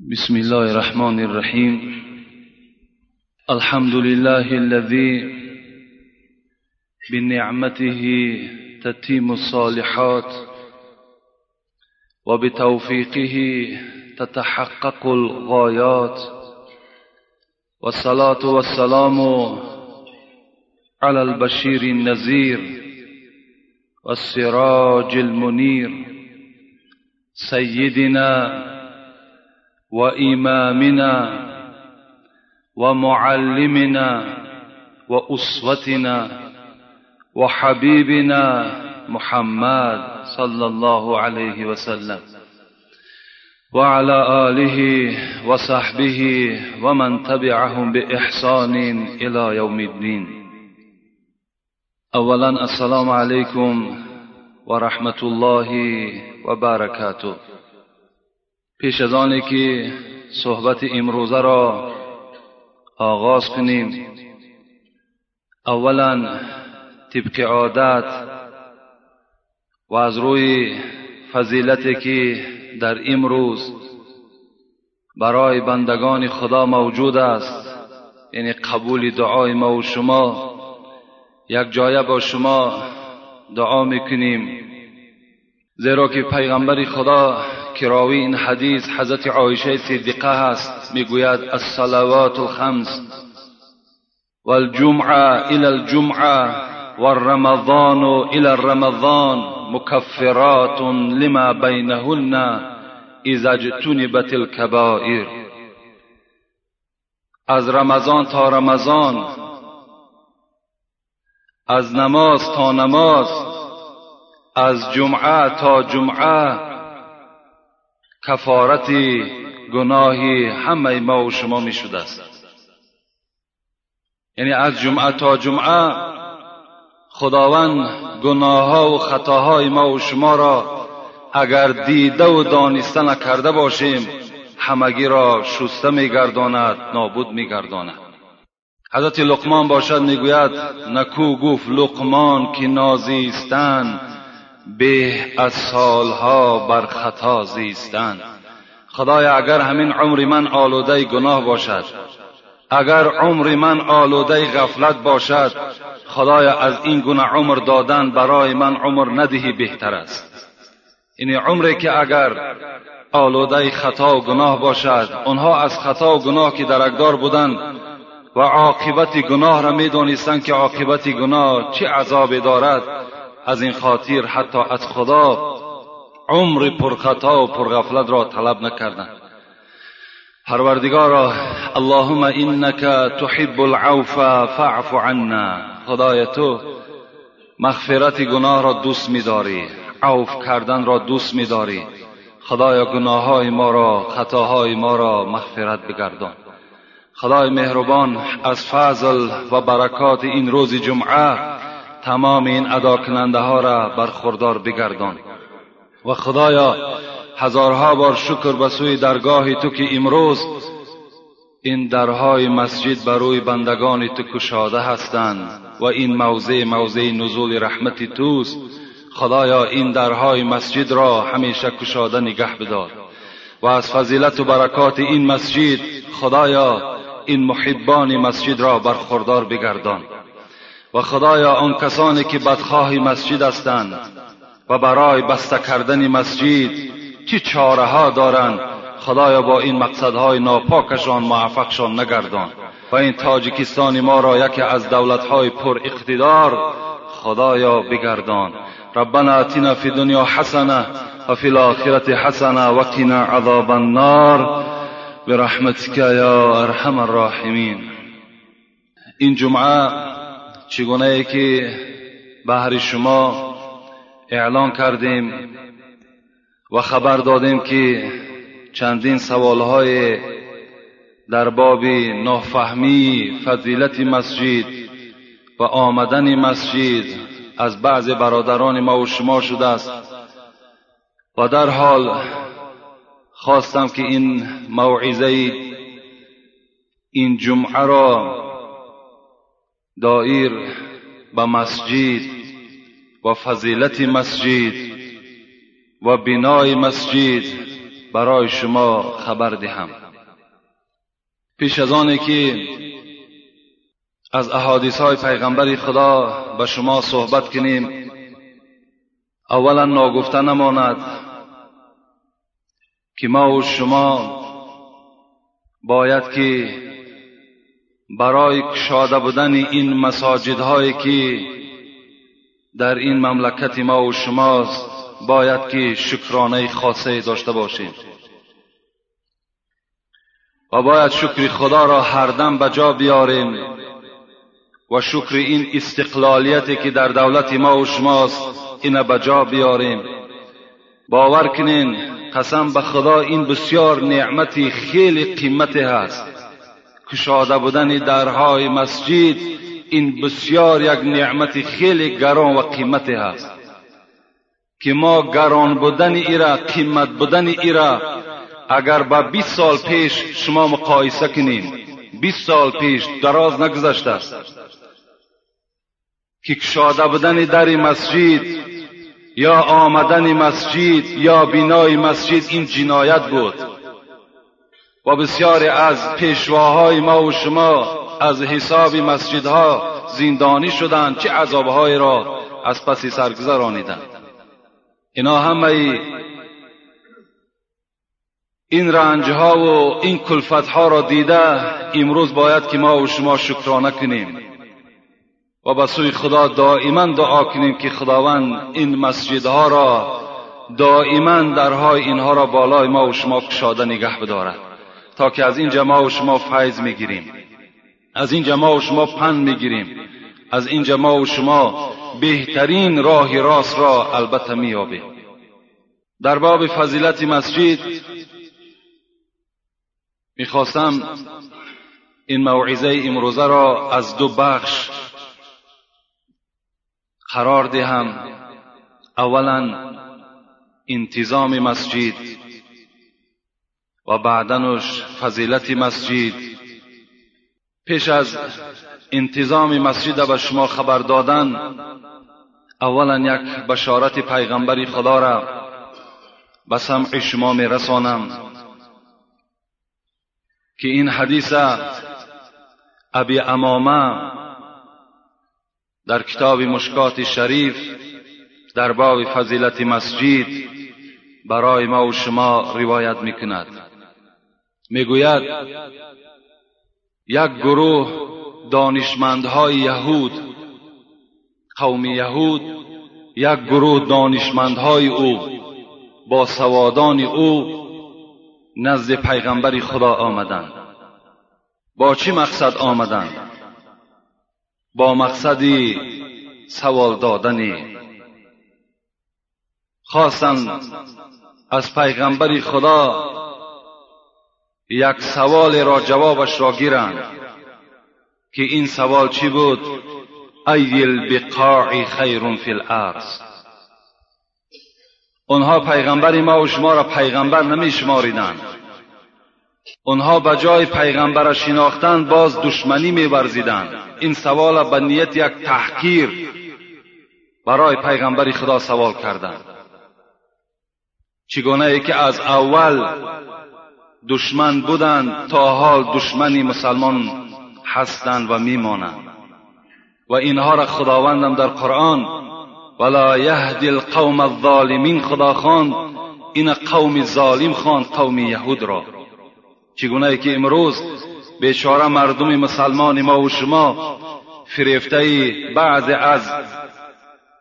بسم الله الرحمن الرحيم. الحمد لله الذي بنعمته تتيم الصالحات وبتوفيقه تتحقق الغايات. والصلاة والسلام على البشير النذير والسراج المنير سيدنا وإمامنا ومعلمنا وأسوتنا وحبيبنا محمد صلى الله عليه وسلم. وعلى آله وصحبه ومن تبعهم بإحسان إلى يوم الدين. اولا السلام عليكم ورحمة الله وبركاته. پیش از آنی که صحبت امروزه را آغاز کنیم. اولا طبق عادت و از روی فضیلتی که در امروز برای بندگان خدا موجود است یعنی قبول دعای ما و شما یک جایه با شما دعا می‌کنیم. زیرا که پیغمبر خدا که راوی این حدیث حضرت عایشه صدیقه هست میگوید الصلوات الخمس والجمعه إلى الجمعه والرمضان إلى الرمضان مكفرات لما بينهن اذا اجتنبت الكبائر. از رمضان تا رمضان از نماز تا نماز از جمعه تا جمعه کفارت گناهی همه ما و شما می شده است. یعنی از جمعه تا جمعه خداوند گناه ها و خطاهای ما و شما را اگر دیده و دانسته نکرده باشیم همگی را شسته میگرداند نابود میگرداند. حضرت لقمان باشد می‌گوید نکو گفت لقمان که نازیستن به از سالها بر خطا زیستن خدایا اگر همین عمر من آلوده گناه باشد اگر عمر من آلوده غفلت باشد خدایا از این گونه عمر دادن برای من عمر ندهی بهتر است. این عمری که اگر آلوده خطا و گناه باشد آنها از خطا و گناه که درکدار بودند و عاقبت گناه را می‌دانستند که عاقبت گناه چه عذابی دارد از این خاطر حتی از خدا عمر پرخطا و پرغفلت را طلب نکردند. پروردگارا اللهم انك تحب العوف فاعف عنا. خدای تو مغفرت گناه را دوست میداری عوف کردن را دوست میداری. خدایا گناههای ما را خطاهای ما را مغفرت بگردان. خدای مهربان از فضل و برکات این روز جمعه تمام این ادا کننده ها را برخوردار بگردان. و خدایا هزارها بار شکر به سوی درگاه تو که امروز این درهای مسجد بر روی بندگان تو کشاده هستند و این موضع موضع نزول رحمت توست. خدایا این درهای مسجد را همیشه کشاده نگه بدار. و از فضیلت و برکات این مسجد خدایا این محبان مسجد را برخوردار بگردان. و خدایا آن کسانی که بدخواه مسجد هستند و برای بسته کردن مسجد چه چاره ها دارند خدایا با این مقصدهای ناپاکشان موفقشان نگردان. و این تاجیکستان ما را یکی از دولتهای پر اقتدار خدایا بگردان. ربنا اتنا فی دنیا حسنه و فی الاخرة حسنه و قنا عذاب النار. برحمتك یا ارحم الراحمین. این جمعه چگونه ای که بهر شما اعلان کردیم و خبر دادیم که چندین سوالهای در باب نافهمی فضیلت مسجد و آمدن مسجد از بعض برادران ما و شما شده است. و در حال خواستم که این موعظه این جمعه را دایر به مسجد و فضیلت مسجد و بنای مسجد برای شما خبر دهم. پیش از آنه که از احادیث های پیغمبر خدا به شما صحبت کنیم اولا ناگفته نماند که ما و شما باید که برای کشاده بودن این مساجدهایی که در این مملکت ما و شماست باید که شکرانه خاصه داشته باشیم. و باید شکر خدا را هر دم به جا بیاریم و شکر این استقلالیتی که در دولت ما و شماست این به جا بیاریم. باور کنین قسم به خدا این بسیار نعمتی خیلی قیمتی هست. کشاده بودن درهای مسجد این بسیار یک نعمت خیلی گران و قیمتی هست که ما گران بودن ایرا قیمت بودن ایرا اگر با 20 سال پیش شما مقایسه کنیم 20 سال پیش دراز نگذشته است. که کشاده بودن در مسجد یا آمدن مسجد یا بینای مسجد این جنایت بود. و بسیاری از پیشواهای ما و شما از حساب مسجدها زندانی شدند چه عذابهای را از پسی سرگذرانیدند اینا همه این رنجها و این کلفتها را دیده امروز باید که ما و شما شکرانه کنیم و به سوی خدا دائما دعا کنیم که خداوند این مسجدها را دائما درهای اینها را بالای ما و شما کشاده نگه بدارد. تا که از این جماع و شما فیض می‌گیریم. از این جماع و شما پن می‌گیریم. از این جماع و شما بهترین راه راست را البته مییابیم. در باب فضیلت مسجد می‌خواستم این موعظه امروزه را از دو بخش قرار دهم. اولا انتظام مسجد. و بعدنش فضیلت مسجد. پیش از انتظام مسجد به شما خبر دادن اولا یک بشارت پیغمبر خدا را به سمع شما می رسانم که این حدیث ابی امامه در کتاب مشکات شریف در باب فضیلت مسجد برای ما و شما روایت می‌کند. می‌گوید یک گروه دانشمندهای یهود قوم یهود یک گروه دانشمندهای او با سوادان او نزد پیغمبر خدا آمدند. با چی مقصد آمدند؟ با مقصدی سوال دادنی. خواستند از پیغمبر خدا یک سوال را جوابش را گیرند که این سوال چی بود؟ ای البقاع خیر فی الارض. اونها پیغمبر ما و شما را پیغمبر نمی شماریدند اونها به جای پیغمبر را شناختن باز دشمنی می ورزیدند این سوال به نیت یک تحقیر برای پیغمبر خدا سوال کردند. چگونه ای که از اول دشمن بودند تا حال دشمنی مسلمان هستند و میمانند. و اینها را خداوندم در قرآن ولا یهدی القوم الظالمین خدا خواند این قوم ظالم خواند قوم یهود را. چگونه که امروز بیچاره مردم مسلمان ما و شما فریفته بعض از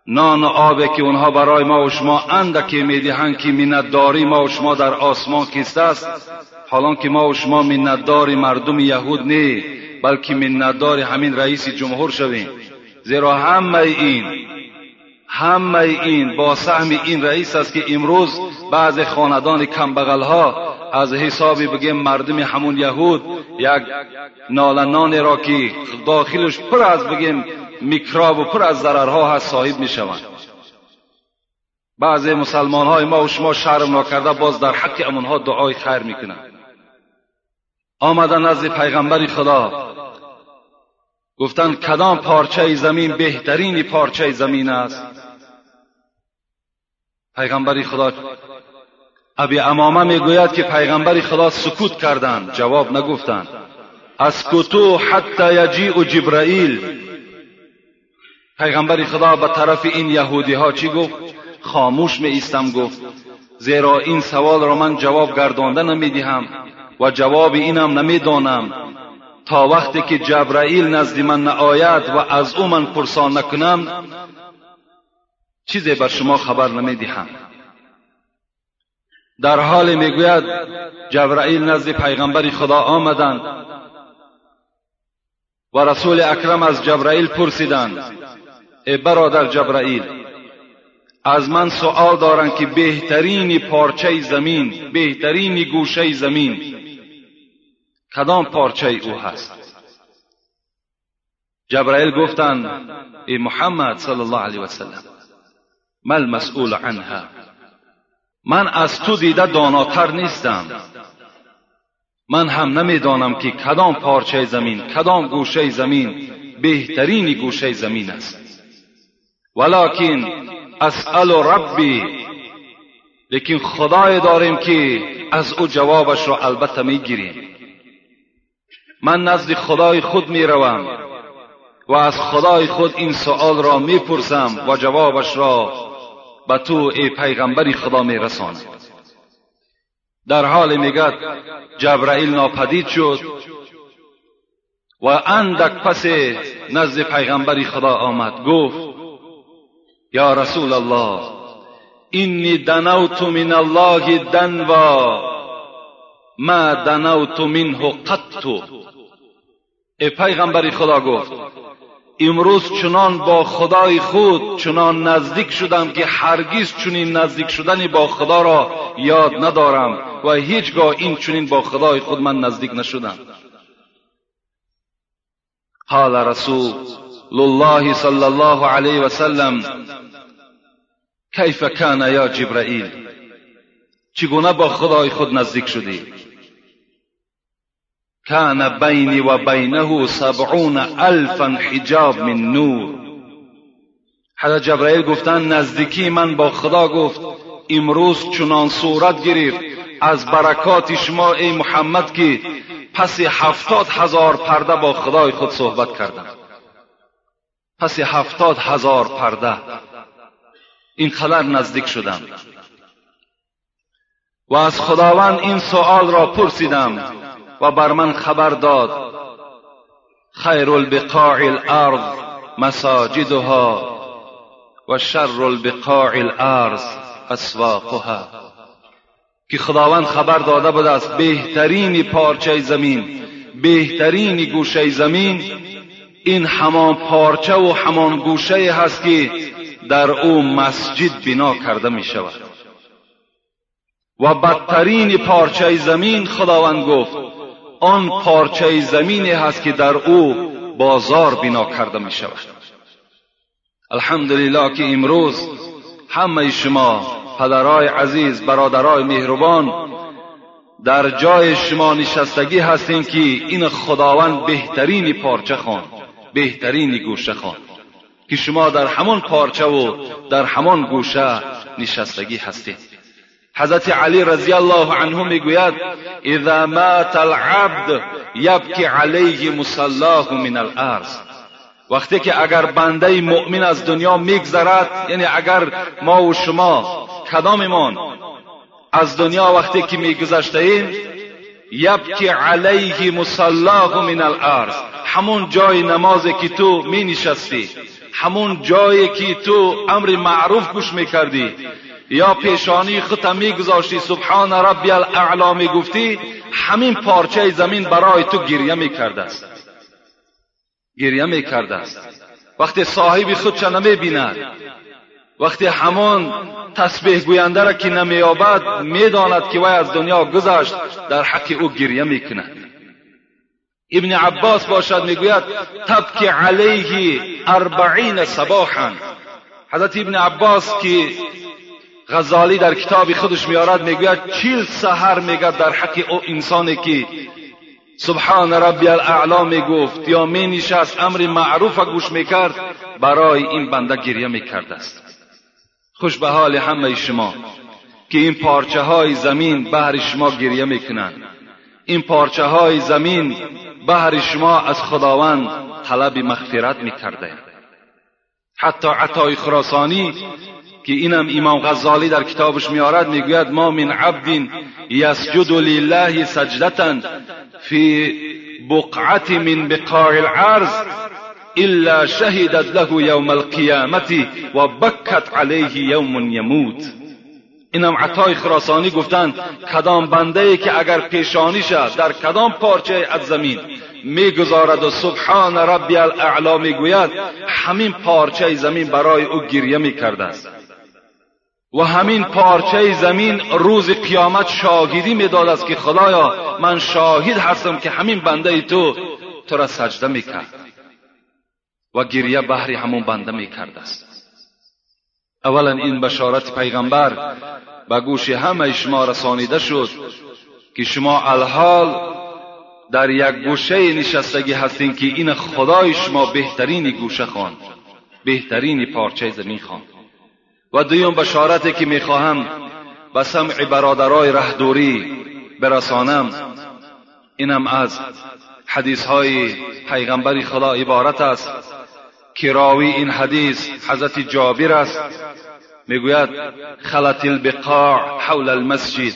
نان و آبی که اونها برای ما و شما اندکی می‌دهند که منتداری ما و شما در آسمان کیسته است. حالا که ما و شما منتدار مردم یهود نی بلکه منتدار همین رئیس جمهور شویم. زیرا همه این همه این با سهم این رئیس است که امروز بعض خاندان کمبغل ها از حسابی بگیم مردم همون یهود یک نالنان را که داخلش پر از بگیم میکراب و پر از ضررها هست صاحب می شوند بعضی مسلمان های ما و شما شرم کرده باز در حق امونها دعای خیر می‌کنند. آمدن نزد پیغمبر خدا. گفتند کدام پارچه زمین بهترین پارچه زمین است؟ پیغمبر خدا ابی امامه می‌گوید که پیغمبر خدا سکوت کردند. جواب نگفتند. اسکتو حتی یجیء جبرائیل پیغمبر خدا به طرف این یهودی ها چی گفت؟ خاموش می ایستم گفت زیرا این سوال را من جواب گردانده نمی دهم و جواب اینم نمی دانم تا وقتی که جبرائیل نزد من نآید و از او من پرسان نکنم چیزی بر شما خبر نمی دهم در حال می‌گوید جبرائیل نزد پیغمبر خدا آمدند و رسول اکرم از جبرائیل پرسیدند. ای برادر جبرائیل از من سؤال دارند که بهترین پارچه زمین بهترین گوشه زمین کدام پارچه او هست جبرائیل گفتند ای محمد صلی الله علیه وسلم مل مسئول عنها من از تو دیده داناتر نیستم من هم نمی‌دانم که کدام پارچه زمین کدام گوشه زمین بهترین گوشه زمین است ولکن اسأل ربی لیکن خدای داریم که از او جوابش را البته می‌گیریم من نزد خدای خود می‌روم و از خدای خود این سؤال را می‌پرسم و جوابش را به تو ای پیغمبری خدا میرسانم در حال میگد جبرائیل ناپدید شد و اندک پس نزد پیغمبری خدا آمد. گفت یا رسول الله اینی دنوت من الله دنوا ما دنوت منه قط ای پیغمبری خدا گفت امروز چنان با خدای خود چنان نزدیک شدم که هرگز چنین نزدیک شدنی با خدا را یاد ندارم و هیچگاه این چنین با خدای خود من نزدیک نشدم قال رسول الله صلی الله علیه و سلم کیف کان یا جبرائیل چگونه با خدای خود نزدیک شدی؟ کان بینی و بینه سبعون الفا حجاب من نور. حضرت جبرائیل گفتن نزدیکی من با خدا گفت امروز چنان صورت گرفت از برکات شما ای محمد که پس هفتاد هزار پرده با خدای خود صحبت کردم. پس هفتاد هزار پرده. این خبر نزدیک شدم. و از خداوند این سؤال را پرسیدم و بر من خبر داد خیر البقاع الارض مساجدها و شر البقاع الارض اسواقها. که خداوند خبر داده بود است بهترین پارچه زمین بهترین گوشه زمین این همان پارچه و همان گوشه هست که در او مسجد بنا کرده می شود و بدترین پارچه زمین خداوند گفت آن پارچه زمینی هست که در او بازار بنا کرده می شود الحمدلله که امروز همه شما پدرای عزیز برادرای مهربان در جای شما نشستگی هستین که این خداوند بهترین پارچه خان بهترین گوشه خان که شما در همان پارچه و در همان گوشه نشستگی هستید. حضرت علی رضی الله عنه می‌گوید اذا مات العبد یبکی علیه مصلاه من الارض. وقتی که اگر بنده مؤمن از دنیا میگذرد یعنی اگر ما و شما کداممان از دنیا وقتی که میگذشته ایم یبکی علیه مصلاه من الارض همون جای نمازی که تو می نشستی همون جایی که تو امر معروف گوش می‌کردی. یا پیشانی خودت میگذاشتی سبحان ربی الاعلا می‌گفتی همین پارچه زمین برای تو گریه می‌کرده است. گریه می‌کرده است. وقتی صاحب خودش نمی‌بیند وقتی همان تسبیح گوینده را که نمییابد می‌داند که وی از دنیا گذشت در حق او گریه می‌کند. ابن عباس باشد می‌گوید تبکی علیه اربعین صباحا. حضرت ابن عباس که غزالی در کتاب خودش میارد می‌گوید چیل سحر میگد در حق او انسانی که سبحان ربی الاعلا می‌گفت یا نشست امر معروف گوش می‌کرد برای این بنده گریه می‌کرد است. خوش به حال همه شما که این پارچه های زمین بهر شما گریه می‌کنند. این پارچه های زمین بهر شما از خداوند طلب مغفرت می‌کرده. حتی عطای خراسانی که اینم امام غزالی در کتابش میارد می‌گوید ما من عبد یسجد لله سجدتا فی بقعت من بقاع العرض الا شهدت له یوم القیامت و بکت علیه یوم یموت. اینم عطای خراسانی گفتند کدام بنده ای که اگر پیشانیش در کدام پارچه از زمین؟ می‌گذارد و سبحان ربی الاعلا می‌گوید همین پارچه زمین برای او گریه می‌کرده است و همین پارچه زمین روز قیامت شاهدی می‌داد است که خدایا من شاهد هستم که همین بنده تو تو را سجده می‌کرد. و گریه بحری همون بنده می‌کرد است. اولا این بشارت پیغمبر به گوش همه شما رسانیده شد که شما الحال در یک گوشه نشستگی هستین که این خدای شما بهترین گوشه خواند بهترین پارچه زمین خواند و دویم بشارتی که می‌خواهم به سمع برادرای رهدوری برسانم اینم از حدیث های پیغمبر خدا عبارت است. که راوی این حدیث حضرت جابر است. می‌گوید خلط البقاع حول المسجد.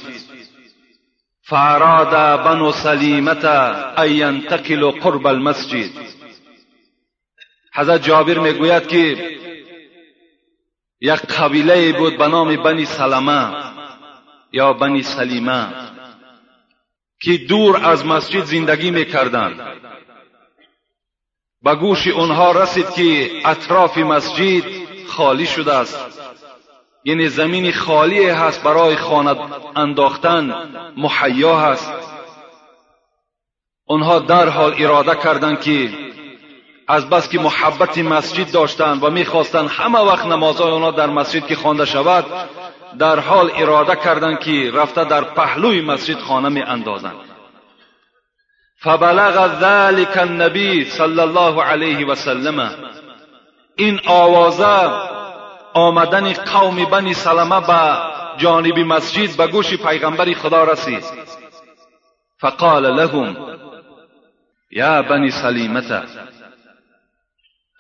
فاراد بنو سلیمت ان ینتقلوا قرب المسجد. حضرت جابر می‌گوید که یک قبیله بود به نام بنی سلمه یا بنی سلیمه که دور از مسجد زندگی می‌کردند. به گوش آنها رسید که اطراف مسجد خالی شده است. یعنی زمین خالی هست برای خانه انداختن محیا هست. آنها در حال اراده کردند که از بس که محبت مسجد داشتند و می‌خواستند همه وقت نمازهای آنها در مسجد که خوانده شود در حال اراده کردند که رفته در پهلوی مسجد خانه می اندازند فبلغ ذلك النبی صلی الله علیه و سلم. این آوازه آمدن قوم بنی سلمه به جانب مسجد به گوش پیغمبر خدا رسید. فقال لهم یا بنی سلیمه.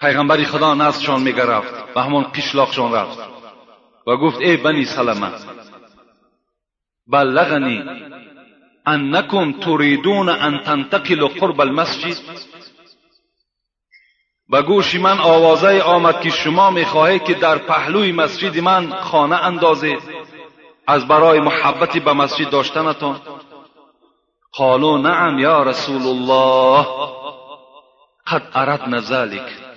پیغمبر خدا نزدشان می‌گرفت و همان قشلاقشان رفت و گفت ای بنی سلمه بلغنی انکم تریدون ان تنتقلوا قرب المسجد؟ به گوش من آوازه آمد که شما می‌خواهید که در پهلوی مسجد من خانه اندازید. از برای محبتی به مسجد داشتنتان. قالوا نعم یا رسول الله قد اردنا ذلك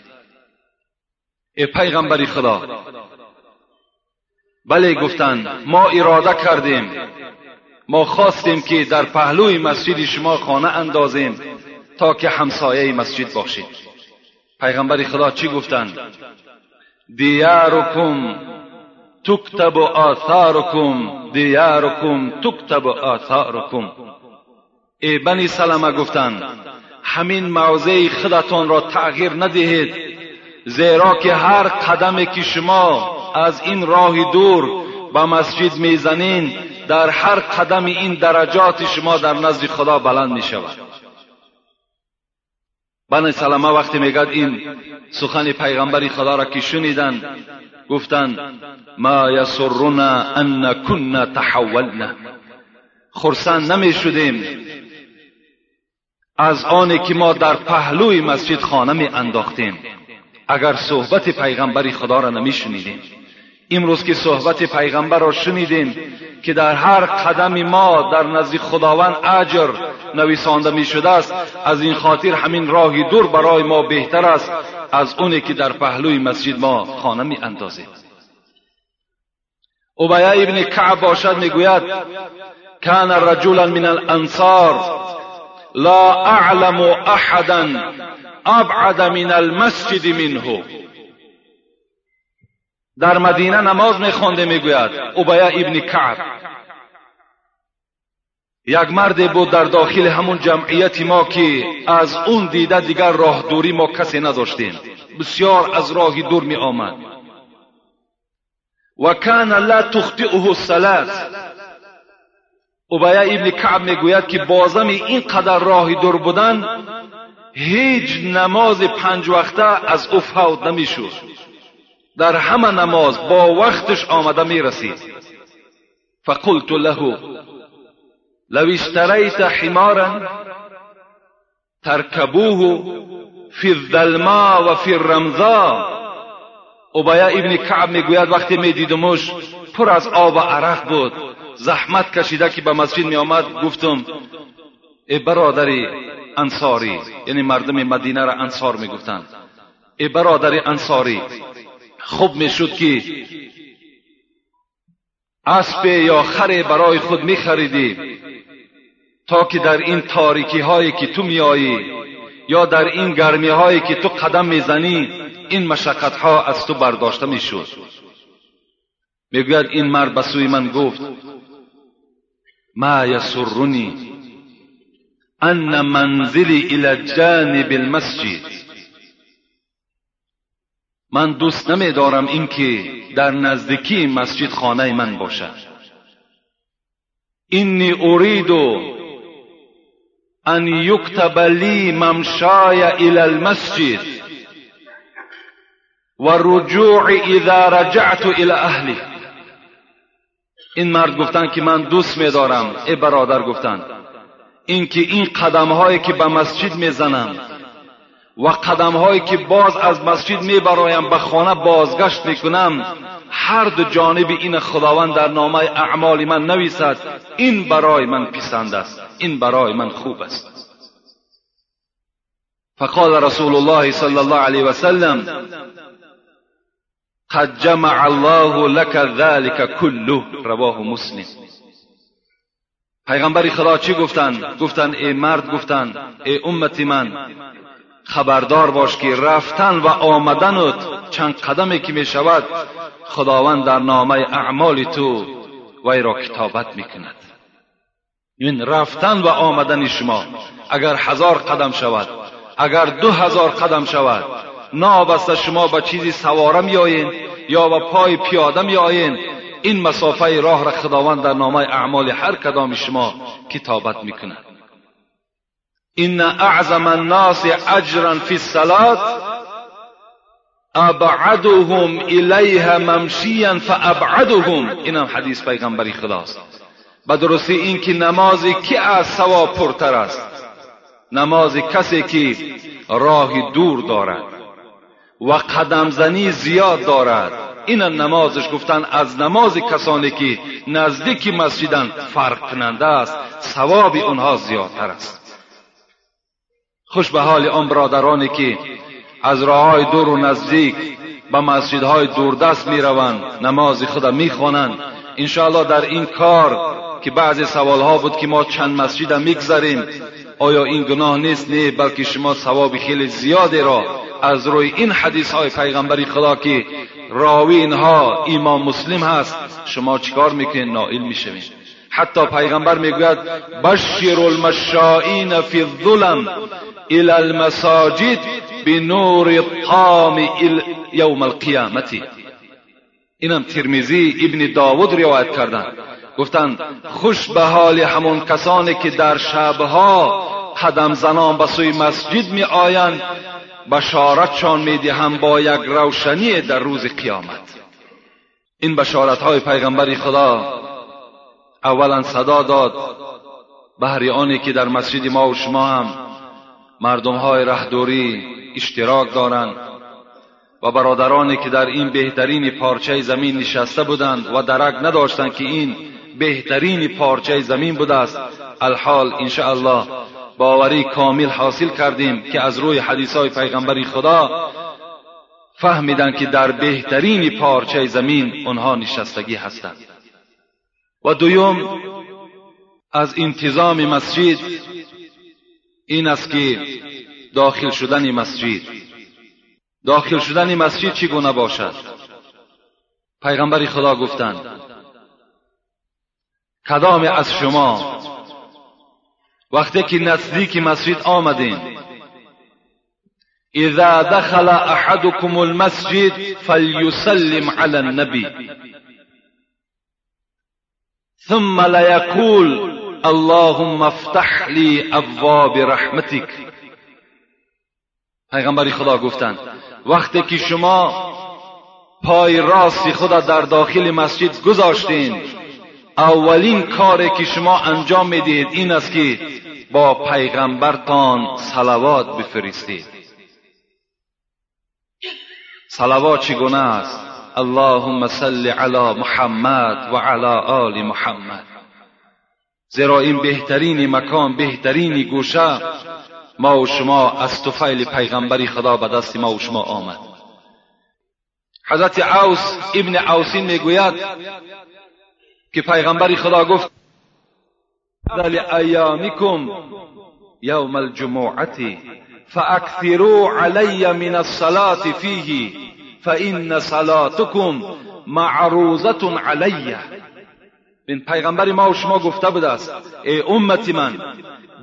ای پیغمبری خدا. بله گفتند ما اراده کردیم. ما خواستیم که در پهلوی مسجد شما خانه اندازیم تا که همسایه مسجد باشید. پیغمبر خدا چی گفتند؟ دیارکم تکتب آثارکم دیارکم تکتب آثارکم. ای بنی سلمه گفتند همین موضع خودتان را تغییر ندهید زیرا که هر قدمی که شما از این راه دور به مسجد می‌زنین در هر قدم این درجات شما در نزد خدا بلند می شود. بنی سلمه وقتی میگد این سخن پیغمبری خدا را که شنیدند گفتند ما یسرنا ان کنا تحولنا. خرسند نمی شدیم از آنی که ما در پهلوی مسجد خانه می انداختیم. اگر صحبت پیغمبری خدا را نمی شنیدیم امروز که صحبت پیغمبر را شنیدیم که در هر قدم ما در نزد خداوند اجر نویسانده می شده است از این خاطر همین راهی دور برای ما بهتر است از اونی که در پهلوی مسجد ما خانه می اندازیم. عبیه ابن کعب باشد می‌گوید کان رجلا من الانصار لا اعلم احدا ابعد من المسجد منه. در مدینه نماز میخوانده می‌گوید عبیه ابن کعب. یک مرد بود در داخل همون جمعیت ما که از اون دیده دیگر راه دوری ما کسی نداشتیم. بسیار از راهی دور می آمد و کان لا تخطئه الصلاه ابیا ابن کعب می‌گوید که بازم اینقدر راهی دور بودن هیچ نماز پنج وقته از او فوت نمی‌شد. در همه نماز با وقتش آمده می‌رسید. فقلت له لو اشتریت حمارا ترکبوه فی الظلما و فی الرمضا. ابیا ابن کعب می‌گوید وقتی میدیدمش پر از آب و عرق بود زحمت کشیده که به مسجد می آمد گفتم ای برادری انصاری یعنی مردم مدینه را انصار می گفتند ای برادری انصاری خوب می شد که اسب یا خر برای خود می خریدی تا که در این تاریکی هایی که تو می آیی یا در این گرمی هایی که تو قدم می‌زنی این مشقت ها از تو برداشته می شد می‌گوید این مرد به من گفت ما یسرنی ان منزلی الى جانب المسجد. من دوست نمیدارم اینکه در نزدیکی مسجد خانه من باشد. اینی ارید ان یکتب لی ممشای الى المسجد و رجوع اذا رجعت الى اهلی. این مرد گفتن که من دوست میدارم. ای برادر گفتن اینکه این قدم هایی که به مسجد می‌زنم و قدم هایی که باز از مسجد میبرایم به خانه بازگشت می‌کنم هر دو جانب این خداوند در نامه اعمال من نویسد این برای من پسند است این برای من خوب است. فقال رسول الله صلی الله علیه وسلم قد جمع الله لك ذلك كله رواه مسلم. پیغمبر خدا چی گفتند؟ گفتند ای مرد گفتند ای امتی من خبردار باش که رفتن و آمدنت چند قدمی که می شود خداوند در نامه اعمال تو وی را کتابت می کند این رفتن و آمدن شما اگر هزار قدم شود اگر دو هزار قدم شود نابسته شما به چیزی سواره میآیین یا به پای پیاده میآیین این مسافه راه را خداوند در نامه اعمال هر کدام شما کتابت می‌کند. ان اعظم الناس اجرا فی الصلاه ابعدهم الیها ممشیا فابعدهم اینم حدیث پیغمبری خداست به درستی این که نمازی که از ثواب پرتر است. نماز کسی که راهی دور دارد و قدم زنی زیاد دارد. این نمازش گفتن از نماز کسانی که نزدیک مسجدن فرق کننده است. ثواب اونها زیادتر است. خوش به حال آن برادرانی که از راه دور و نزدیک به مسجدهای دوردست می روند نماز خدا می خوانند انشاءالله در این کار که بعضی سوالها بود که ما چند مسجد می‌گذاریم آیا این گناه نیست؟ نه بلکه شما ثواب خیلی زیادی را از روی این حدیث های پیغمبری خدا که راوی اینها امام مسلم هست شما چیکار می‌کنید؟ نائل می‌شوید حتی پیغمبر می‌گوید بشر المشائین فی الظلم الى المساجد بنور الطام یوم القیامت. اینم ترمیزی ابن داود روایت کردن. گفتند خوش به حال همون کسانی که در شبها قدم زنان به سوی مسجد می آیند بشارتشان می دهم با یک روشنی در روز قیامت. این بشارت های پیغمبر خدا اولا صدا داد به آنی که در مسجد ما و شما هم مردم های رهدوری اشتراک دارند و برادرانی که در این بهترین پارچه زمین نشسته بودند و درک نداشتند که این بهترین پارچه زمین بوده است الحال الله باوری کامل حاصل کردیم که از روی حدیث های پیغمبری خدا فهمیدن که در بهترین پارچه زمین آنها نشستگی هستند. و دویم از انتظام مسجد این است که داخل شدن مسجد. داخل شدن مسجد چگونه باشد؟ پیغمبر خدا گفتند کدام از شما وقتی که نزدیک مسجد آمدین اذا دخل احدكم المسجد فليسلم على النبي ثم لیقول اللهم افتح لی ابواب رحمتک پیغمبری خدا گفتند وقتی که شما پای راستی خدا در داخل مسجد گذاشتین اولین کاری که شما انجام می‌دید این است که با پیغمبرتان صلوات بفرستید. صلوات چگونه است؟ اللهم صل علی محمد و علی آل محمد. زیرا این بهترین مکان بهترین گوشه ما و شما از طفیل پیغمبری خدا به دست ما و شما آمد. حضرت عوس ابن عوسین میگوید که پیغمبری خدا گفت افضل ایامکم یوم الجمعة فاکثروا علی من الصلاة فیه. فان صلاتکم معروضه علیه این پیغمبر ما و شما گفته بوده است ای امتی من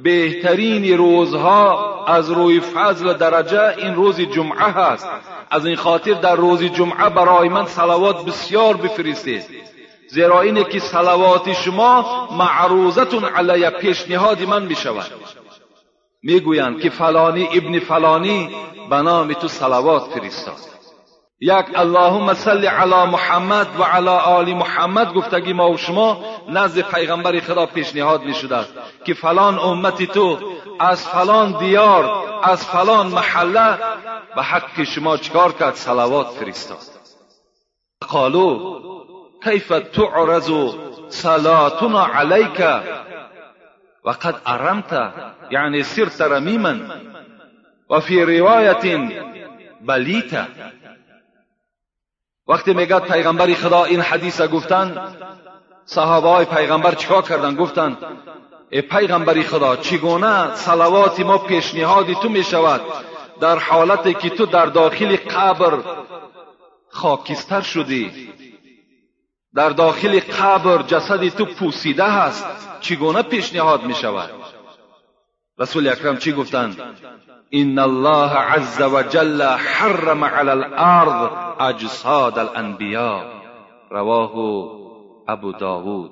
بهترین روزها از روی فضل درجه این روز جمعه هست. از این خاطر در روز جمعه برای من صلوات بسیار بفرستید. زیرا اینه که صلوات شما معروضتون علی پیشنهاد من می شود می‌گویند که فلانی ابن فلانی به نام تو صلوات فرستاد. یک اللهم صل علی محمد و علی آل محمد گفتگی ما و شما نزد پیغمبر خدا پیشنهاد می شده که فلان امتی تو از فلان دیار از فلان محله به حق شما چکار کرد؟ صلوات فرستاد. قالو کیف تعرض صلاتنا علیک؟ وقد ارمت یعنی سرت رمیما و فی روایت بلیت. وقتی میگه پیغمبر خدا این حدیث گفتن صحابه های پیغمبر چیکار کردن؟ گفتن ای پیغمبری خدا چگونه صلوات ما پیشنهاد تو می شود در حالتی که تو در داخل قبر خاکستر شدی. در داخل قبر جسد تو پوسیده هست. چگونه پیشنهاد می شود رسول اکرم چی گفتند ان الله عز وجل حرم على الارض اجساد الانبیاء رواه ابو داود.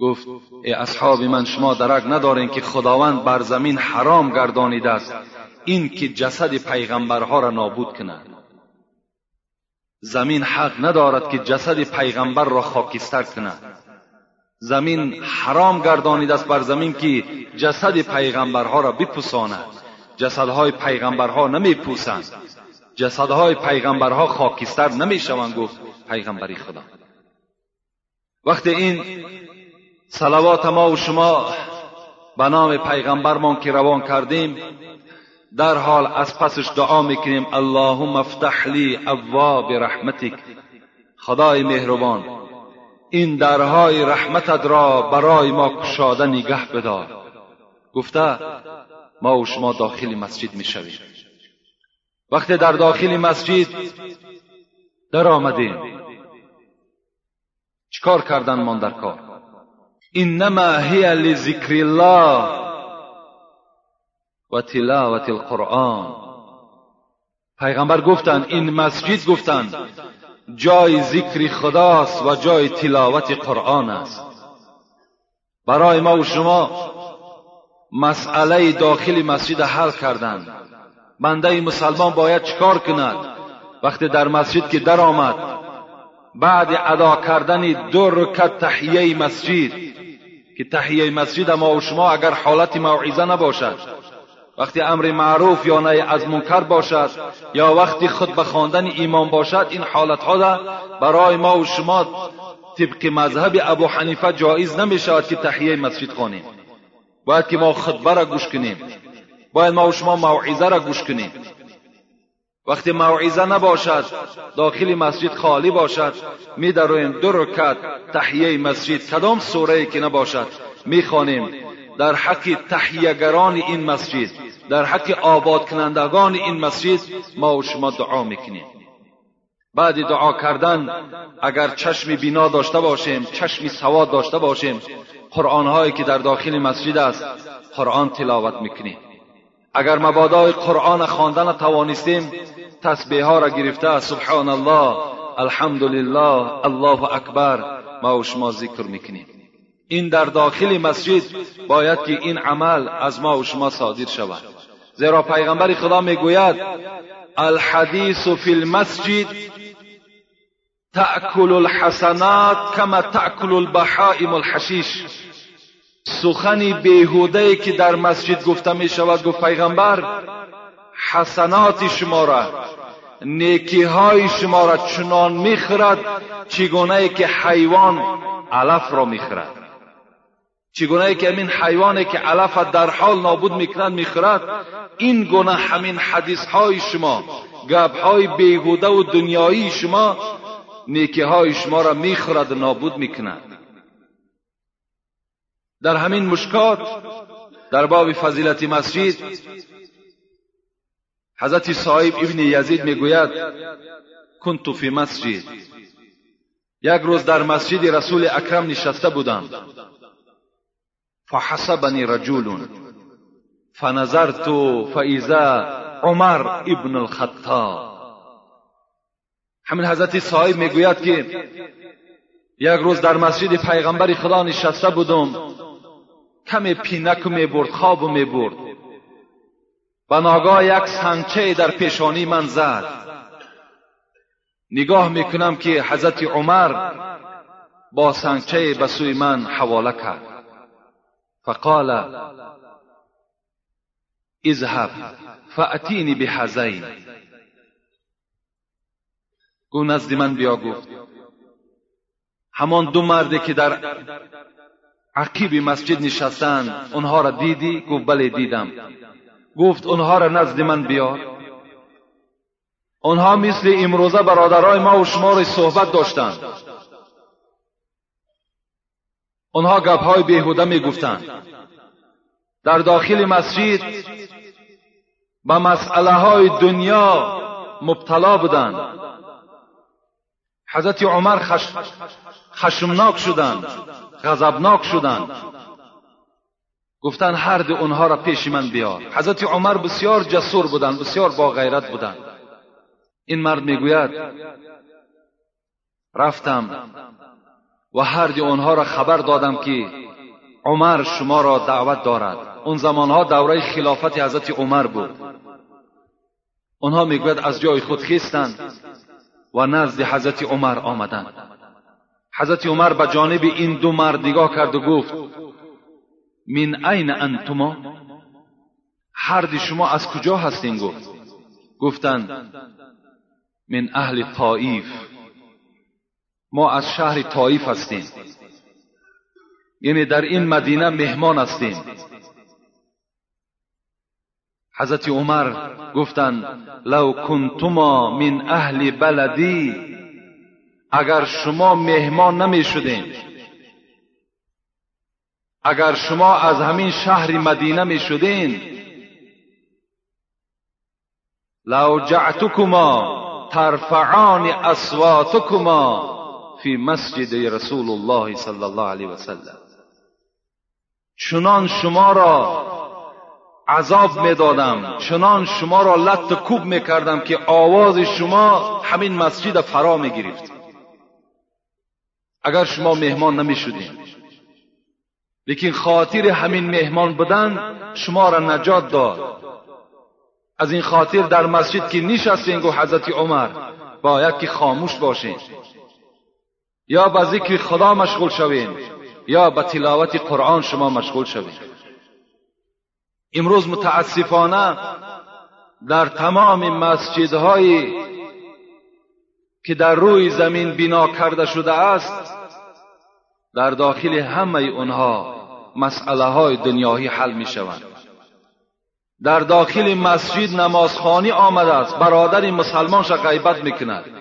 گفت ای اصحاب من شما درک ندارین که خداوند بر زمین حرام گردانیده است. این که جسد پیغمبرها را نابود کند. زمین حق ندارد که جسد پیغمبر را خاکستر کند. زمین حرام گردانیده است بر زمین که جسد پیغمبرها را بپوساند. جسدهای پیغمبرها نمیپوسند. جسدهای پیغمبرها خاکستر نمی‌شوند گفت پیغمبری خدا. وقتی این صلوات ما و شما به نام پیغمبرمان که روان کردیم در حال از پسش دعا می‌کنیم اللهم افتح لی ابواب رحمتک. خدای مهربان. این درهای رحمتت را برای ما کشاده نگه بدار. گفته ما و شما داخل مسجد می‌شویم. وقتی در داخل مسجد در آمدیم. چکار کردن من در کار؟ انما هی لذکر الله و تلاوت القرآن. پیغمبر گفتند این مسجد گفتند جای ذکر خداست و جای تلاوت قرآن است. برای ما و شما مسئله داخل مسجد حل کردند بنده مسلمان باید چکار کند؟ وقتی در مسجد که در آمد بعد ادا کردن دو رکت تحیه مسجد که تحیه مسجد ما و شما اگر حالت موعظه نباشد وقتی امر معروف یا نهی از منکر باشد یا وقتی خود به خواندن ایمان باشد این حالت ها برای ما و شما طبق مذهب ابو حنیفه جایز نمی شود که تحیه مسجد خوانیم. باید که ما خطبه را گوش کنیم. باید ما و شما موعظه را گوش کنیم. وقتی موعظه نباشد داخل مسجد خالی باشد می درویم دو رکت تحیه مسجد. کدام سوره که نباشد می خوانیم در حق تحیهگران این مسجد در حق آباد کنندگان این مسجد ما و شما دعا می‌کنیم. بعد دعا کردن اگر چشم بینا داشته باشیم چشم سواد داشته باشیم قرآن هایی که در داخل مسجد است قرآن تلاوت می‌کنیم. اگر مبادای قرآن خواندن توانستیم تسبیح ها را گرفته سبحان الله الحمد لله الله اکبر ما و شما ذکر می‌کنیم. این در داخل مسجد باید که این عمل از ما و شما صادر شود. زیرا پیغمبر خدا می‌گوید الحدیث فی المسجد تأکل الحسنات کما تأکل البحائم الحشیش. سخنی بیهوده که در مسجد گفته می شود گفت پیغمبر حسنات شما را نیکی های شما را چنان می‌خورد چگونه که حیوان علف را می‌خورد چگونه که همین حیوانی که علف در حال نابود می‌کند می‌خورد این گونه همین حدیث های شما گپ های بیهوده و دنیایی شما نیکی های شما را می‌خورد و نابود می‌کند. در همین مشکات در باب فضیلت مسجد حضرت صاحب ابن یزید می‌گوید کنت فی مسجد. یک روز در مسجد رسول اکرم نشسته بودم. فحسبنی رجل. فنظرت فاذا عمر ابن الخطاب. همین حضرت صاحب می‌گوید که یک روز در مسجد پیغمبر خدا نشسته بودم. کمی پینک می‌برد خواب می‌برد. و ناگاه یک سنگچه در پیشانی من زد. نگاه می‌کنم که حضرت عمر با سنگچه به سوی من حواله کرد. فقال اذهب فاتینی بحزین گو نزد من بیا گفت همان دو مردی که در عقیب مسجد نشستند اونها را دیدی؟ گفت بله دیدم. گفت اونها را نزد من بیار اونها مثل امروزه برادرای ما و شما را صحبت داشتند. اونها گپهای بیهوده می‌گفتند. در داخل مسجد به مسئله های دنیا مبتلا بودند. حضرت عمر خش... خشمناک شدند غضبناک شدند. گفتند هر دو اونها را پیش من بیار. حضرت عمر بسیار جسور بودند بسیار با غیرت بودند. این مرد می‌گوید رفتم و هر دو آنها را خبر دادم که عمر شما را دعوت دارد. اون زمانها دوره خلافت حضرت عمر بود. آنها می‌گوید از جای خود خیستند و نزد حضرت عمر آمدند. حضرت عمر به جانب این دو مرد نگاه کرد و گفت من عین انتما؟ هر دی شما از کجا هستین؟ گفت. گفتند من اهل طائف. ما از شهر طائف هستیم. یعنی در این مدینه مهمان هستیم. حضرت عمر گفتند لو کنتما من اهل بلدی. اگر شما مهمان نمی شدین اگر شما از همین شهر مدینه می شدین لو جعتکما ترفعان اصواتکما. فی مسجد رسول الله صلی الله علیه وسلم. چنان شما را عذاب می‌دادم. چنان شما را لط کوب می‌کردم که آواز شما همین مسجد فرا می‌گرفت. اگر شما مهمان نمی‌شدین. لیکن خاطر همین مهمان بودن شما را نجات داد. از این خاطر در مسجد که نشستین گو حضرت عمر باید که خاموش باشین. یا به ذکر خدا مشغول شوین یا به تلاوت قرآن شما مشغول شوین. امروز متاسفانه در تمام مسجدهایی که در روی زمین بنا کرده شده است در داخل همه اونها مسئله های دنیایی حل می شوند در داخل مسجد نمازخانی آمده است برادر مسلمان شا غیبت می‌کند.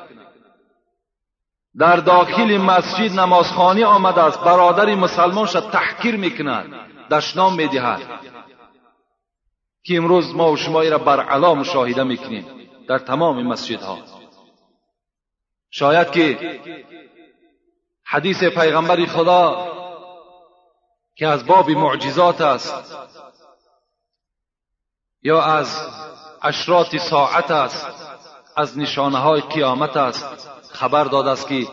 در داخل مسجد نمازخانی آمده است. برادر مسلمان شا تحکیر می‌کند. دشنام می‌دهد. که امروز ما و شما را بر علا مشاهده می‌کنیم در تمام مسجدها. شاید که حدیث پیغمبر خدا که از باب معجزات است یا از اشراط ساعت است از نشانه های قیامت است خبر داد است که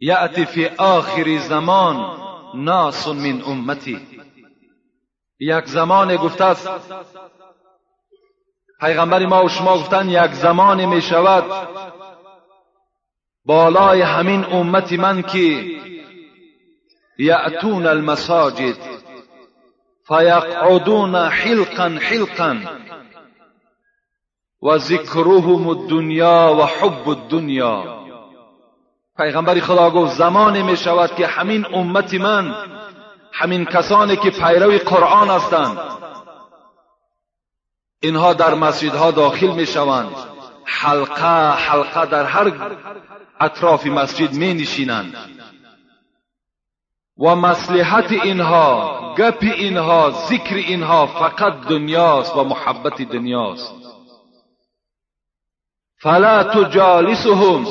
یأتی فی آخر زمان ناس من امتی. یک زمان گفته است پیغمبر ما و شما گفتن یک زمان می شود بالای همین امت من که یأتون المساجد فیقعدون حلقا حلقا. و ذکرهم الدنیا و حب الدنیا. پیغمبر خدا گفت زمانی می شود که همین امت من همین کسانی که پیرو قرآن هستند اینها در مسجدها داخل می شوند. حلقه حلقه در هر اطراف مسجد می نشینند. و مصلحت اینها گپ اینها ذکر اینها فقط دنیاست و محبت دنیاست. فلا تجالسهم.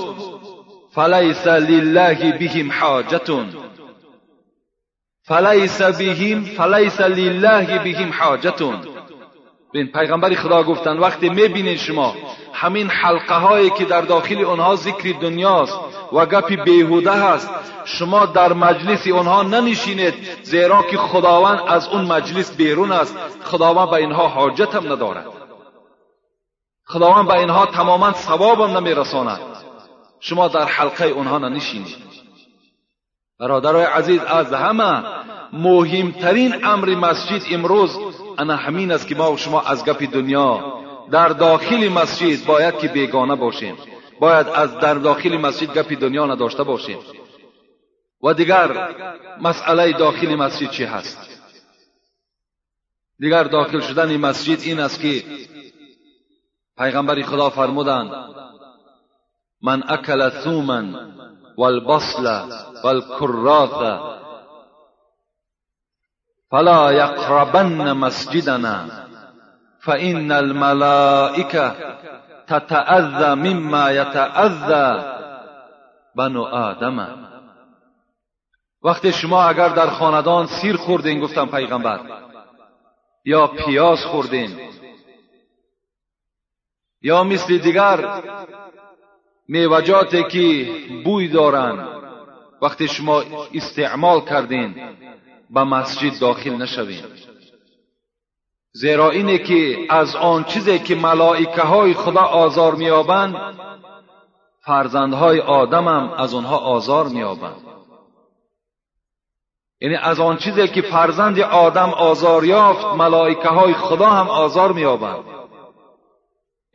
فلیس لله بهم حاجتون. فلیس بهم فلیس لله بهم حاجتون. بین پیغمبر خدا گفتن وقتی می‌بینید شما همین حلقه هایی که در داخل آنها ذکر دنیاست و گپی بیهوده هست شما در مجلس آنها ننشینید زیرا که خداوند از اون مجلس بیرون است. خداوند به اینها حاجت هم ندارد. خداوند به اینها تماما ثواب هم نمیرساند شما در حلقه آنها ننشینید برادرای عزیز از همه مهمترین امر مسجد امروز انا همین است که ما و شما از گپ دنیا در داخل مسجد باید که بیگانه باشیم باید از در داخل مسجد گپ دنیا نداشته باشیم و دیگر مسئله داخل مسجد چی هست دیگر داخل شدن مسجد این است که پیغمبر خدا فرمودند من اکل ثوما والبصل والکراث. فلا یقربن مسجدنا فان الملائکه تتأذى مما يتأذى بنو آدم. وقتی شما اگر در خاندان سیر خوردین گفتم پیغمبر یا پیاز خوردین یا مثل دیگر میوجاتی که بوی دارند. وقتی شما استعمال کردین به مسجد داخل نشوین. زیرا اینه که از آن چیزی که ملائکه های خدا آزار میابند فرزندهای آدم هم از آنها آزار میابند یعنی از آن چیزی که فرزند آدم آزار یافت ملائکه های خدا هم آزار میابند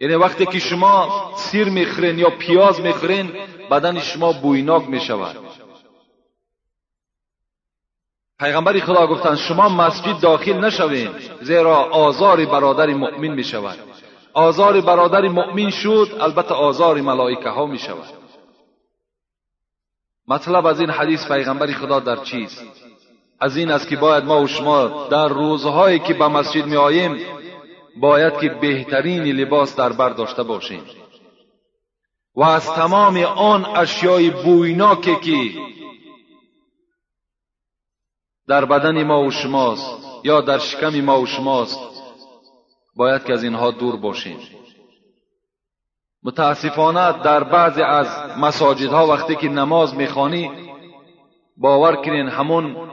یعنی وقتی که شما سیر می‌خورین یا پیاز می‌خورین بدن شما بویناک می‌شود. پیغمبر خدا گفتند شما مسجد داخل نشوین زیرا آزار برادر مؤمن می شود آزار برادر مؤمن شد البته آزار ملائکه ها می شود مطلب از این حدیث پیغمبر خدا در چیست؟ از این است که باید ما و شما در روزهایی که به مسجد می آییم باید که بهترین لباس در بر داشته باشیم. و از تمام آن اشیای بویناکی که در بدن ما و شماست یا در شکم ما و شماست باید که از اینها دور باشیم. متاسفانه در بعضی از مساجدها وقتی که نماز می‌خوانی باور کنین همون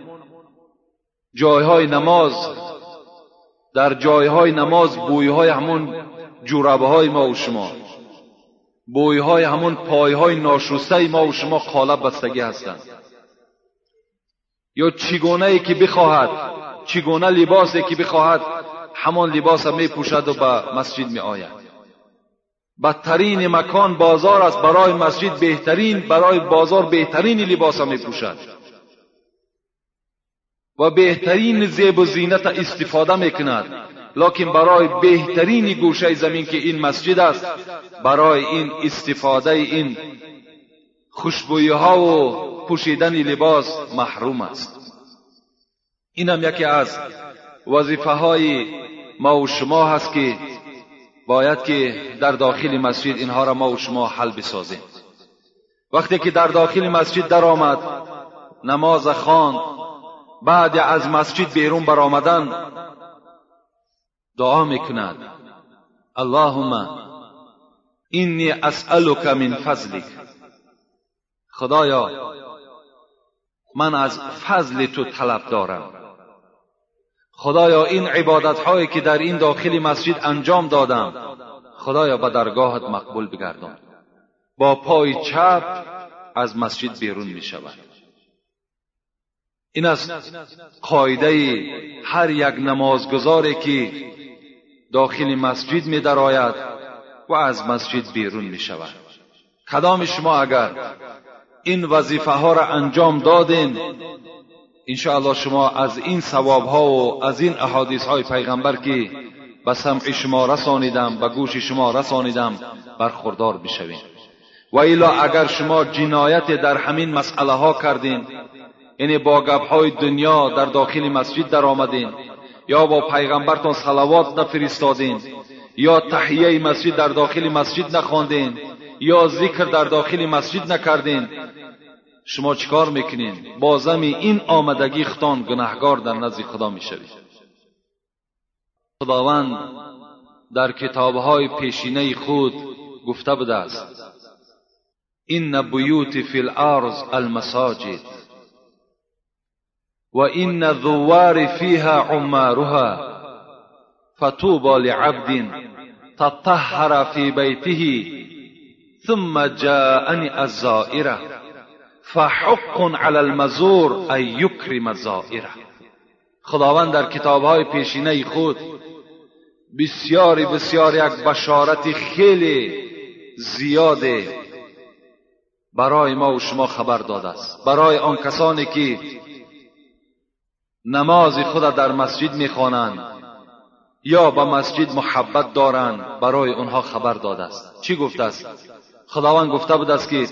جایهای نماز در جایهای نماز بویهای همون جوربه های ما و شما. بویهای همون پایهای ناشسته ما و شما قالب بستگی هستند. یا چگونه ای که بخواهد چگونه لباسی که بخواهد همان لباس می پوشد و به مسجد می آید بدترین مکان بازار است برای مسجد بهترین برای بازار بهترین لباس می پوشد و بهترین زیب و زینت استفاده می کند لکن برای بهترین گوشه زمین که این مسجد است برای این استفاده این خوشبویی ها و پوشیدن لباس محروم است. این هم یکی از وظیفه های ما و شما هست که باید که در داخل مسجد اینها را ما و شما حل بسازیم. وقتی که در داخل مسجد در آمد نماز خان بعد از مسجد بیرون برآمدن دعا می‌کند. اللهم اینی اسألک من فضلک. خدایا من از فضل تو طلب دارم. خدایا این عبادت هایی که در این داخل مسجد انجام دادم خدایا به درگاهت مقبول بگردان. با پای چپ از مسجد بیرون می شود این از قاعده هر یک نمازگزاری که داخل مسجد می درآید و از مسجد بیرون می شود کدام شما اگر این وظیفه ها را انجام دادین انشاءالله شما از این ثواب ها و از این احادیث های پیغمبر که به سمع شما رسانیدم به گوش شما رسانیدم برخوردار بشوید و ایلا اگر شما جنایت در همین مسئله ها کردین یعنی با گپ های دنیا در داخل مسجد در آمدین یا با پیغمبرتان صلوات نفرستادین یا تحیه مسجد در داخل مسجد نخواندین یا ذکر در داخل مسجد نکردین. شما چیکار می‌کنین؟ بازمی این آمدگی ختان گناهگار در نزد خدا می‌شوید. خداوند در کتابهای پیشینه خود گفته بوده است. این بیوت فی الارض المساجد. و این ذوار فیها عمارها فطوبى لعبد تطهر في بيته ثم جاءني الزائره فحق على المزور ان یکرم زائره خداوند در کتابهای پیشینه خود بسیاری بسیار یک بشارت خیلی زیاد برای ما و شما خبر داده است. برای آن کسانی که نماز خود در مسجد می‌خوانند. یا به مسجد محبت دارند. برای آنها خبر داده است. چی گفته است؟ خداوند گفته بود است که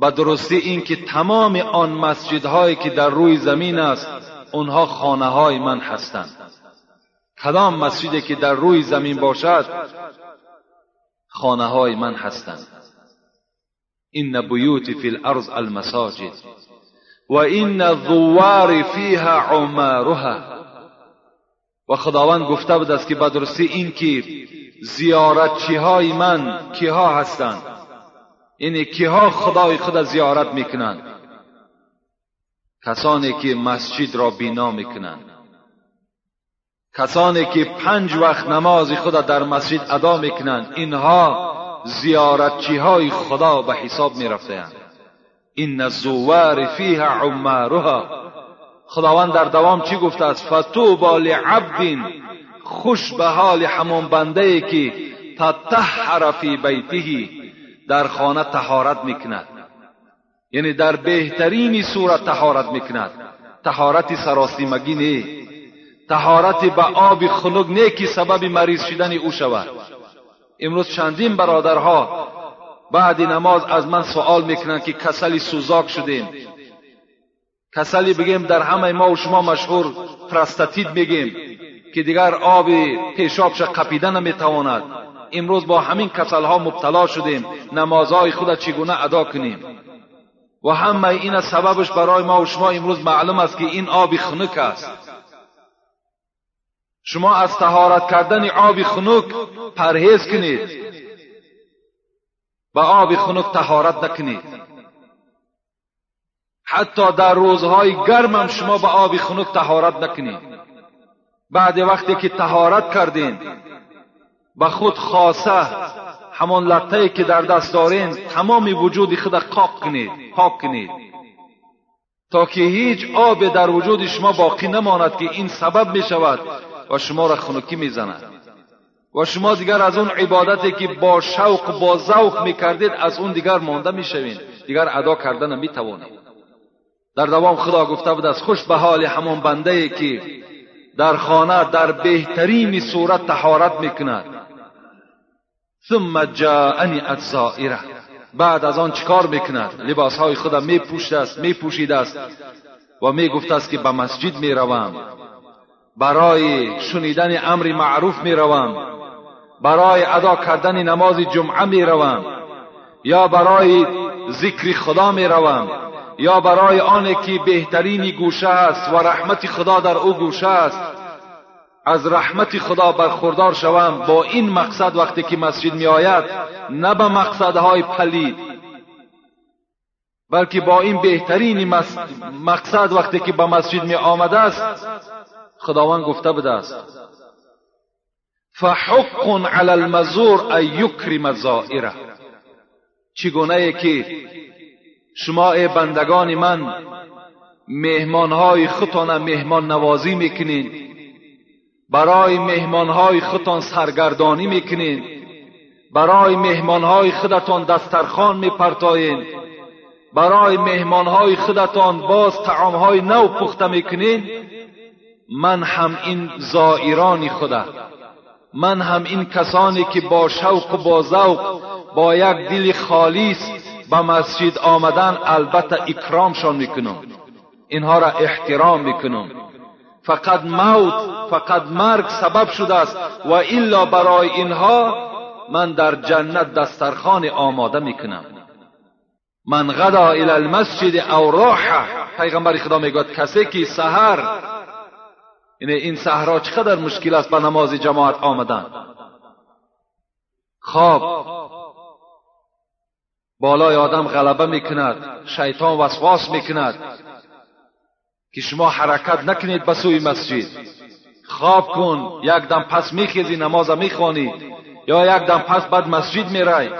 به درستی این که تمام آن مسجدهایی که در روی زمین است اونها خانه های من هستند. کدام مسجدی که در روی زمین باشد خانه های من هستند. این بیوت فی الارض المساجد. و الظوار فیها عمارها. و خداوند گفته بود است که به این که زیارتچی های من کیها هستند. یعنی کیها خدای خود زیارت می‌کنند. کسانی که مسجد را بینا می‌کنند. کسانی که پنج وقت نماز خود در مسجد ادا می‌کنند. اینها زیارتچی های خدا به حساب می‌رفتند این الزوار فیها عمارها. خداوند در دوام چی گفته است؟ فتوبا لعبد خوش به حال همون بنده ای که تطهر فی بیته در خانه تهارت می‌کند. یعنی در بهترین صورت تهارت می‌کند. تهارت سراسیمگی نه. تهارت به آب خنک نه که سبب مریض شدن او شود. امروز چندین برادرها بعد نماز از من سوال می‌کنند که کسلی سوزاک شدیم. کسلی بگیم در همه ما و شما مشهور پرستاتید میگیم که دیگر آب پیشابش قپیدن نمی‌تواند. امروز با همین کسلها مبتلا شدیم. نمازهای خود چگونه ادا کنیم؟ و همه این سببش برای ما و شما امروز معلوم است که این آب خنک است. شما از تهارت کردن آب خنک پرهیز کنید. به آب خنک تهارت نکنید حتی در روزهای گرم هم شما به آب خنک تهارت نکنید بعد وقتی که تهارت کردین به خود خاصه همان لطه که در دست دارین تمام وجود خود قاق کنید پاک کنید تا که هیچ آب در وجود شما باقی نماند که این سبب می شود و شما را خنکی می زند و شما دیگر از اون عبادتی که با شوق با ذوق می کردید از اون دیگر مانده می شوید دیگر ادا کردن نمی توانید در دوام خدا گفته بود از خوش به حال همان بنده که در خانه در بهترین صورت تحارت می کند ثم جاءنی الزائره. بعد از آن چکار می‌کند؟ لباس های خود می پوشیده است می پوشیده است. و می گفته است که به مسجد می روم برای شنیدن امر معروف می روم برای ادا کردن نماز جمعه می روم. یا برای ذکر خدا می روم. یا برای آنه که بهترین گوشه است و رحمت خدا در او گوشه است. از رحمت خدا برخوردار شوم با این مقصد وقتی که مسجد می آید نه به مقصدهای پلید بلکه با این بهترین مقصد وقتی که به مسجد می آمده است خداوند گفته بوده است. فحق علی المزور ان یکرم زائره. چگونه که شما ای بندگان من مهمانهای خودتان مهمان نوازی می‌کنین برای مهمانهای خودتان سرگردانی می‌کنین برای مهمانهای خودتان دسترخوان میپرتایین برای مهمانهای خودتان باز طعامهای نو پخته می‌کنین من هم این زائرانی خدا من هم این کسانی که با شوق و با ذوق با یک دل خالیص به مسجد آمدن البته اکرامشان می‌کنم. اینها را احترام می‌کنم. فقط موت فقط مرگ سبب شده است و الا برای اینها من در جنت دسترخان آماده می‌کنم. من غدا الى المسجد او راحه پیغمبر خدا می‌گوید کسی که سحر یعنی این سهرها چقدر مشکل است به نماز جماعت آمدن خواب بالای آدم غلبه می‌کند شیطان وسواس می‌کند که شما حرکت نکنید به سوی مسجد خواب کن یک دم پس میخیزی نماز می‌خوانی یا یک دم پس بعد مسجد میرای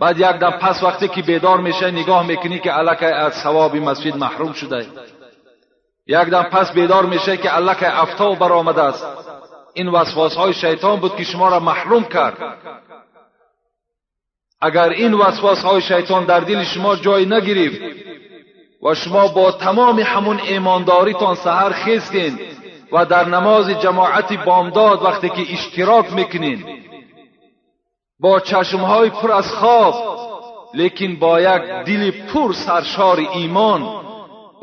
بعد یک دم پس وقتی که بیدار میشه نگاه می‌کنی که الکه از ثواب مسجد محروم شده یک دم پس بیدار میشه که الکه افتاو برآمده است. این وسواس های شیطان بود که شما را محروم کرد. اگر این وسواس های شیطان در دل شما جای نگرفت و شما با تمام همون ایمانداریتان سهر خیستین و در نماز جماعت بامداد وقتی که اشتراک می‌کنین با چشمهای پر از خواب لیکن با یک دل پر سرشار ایمان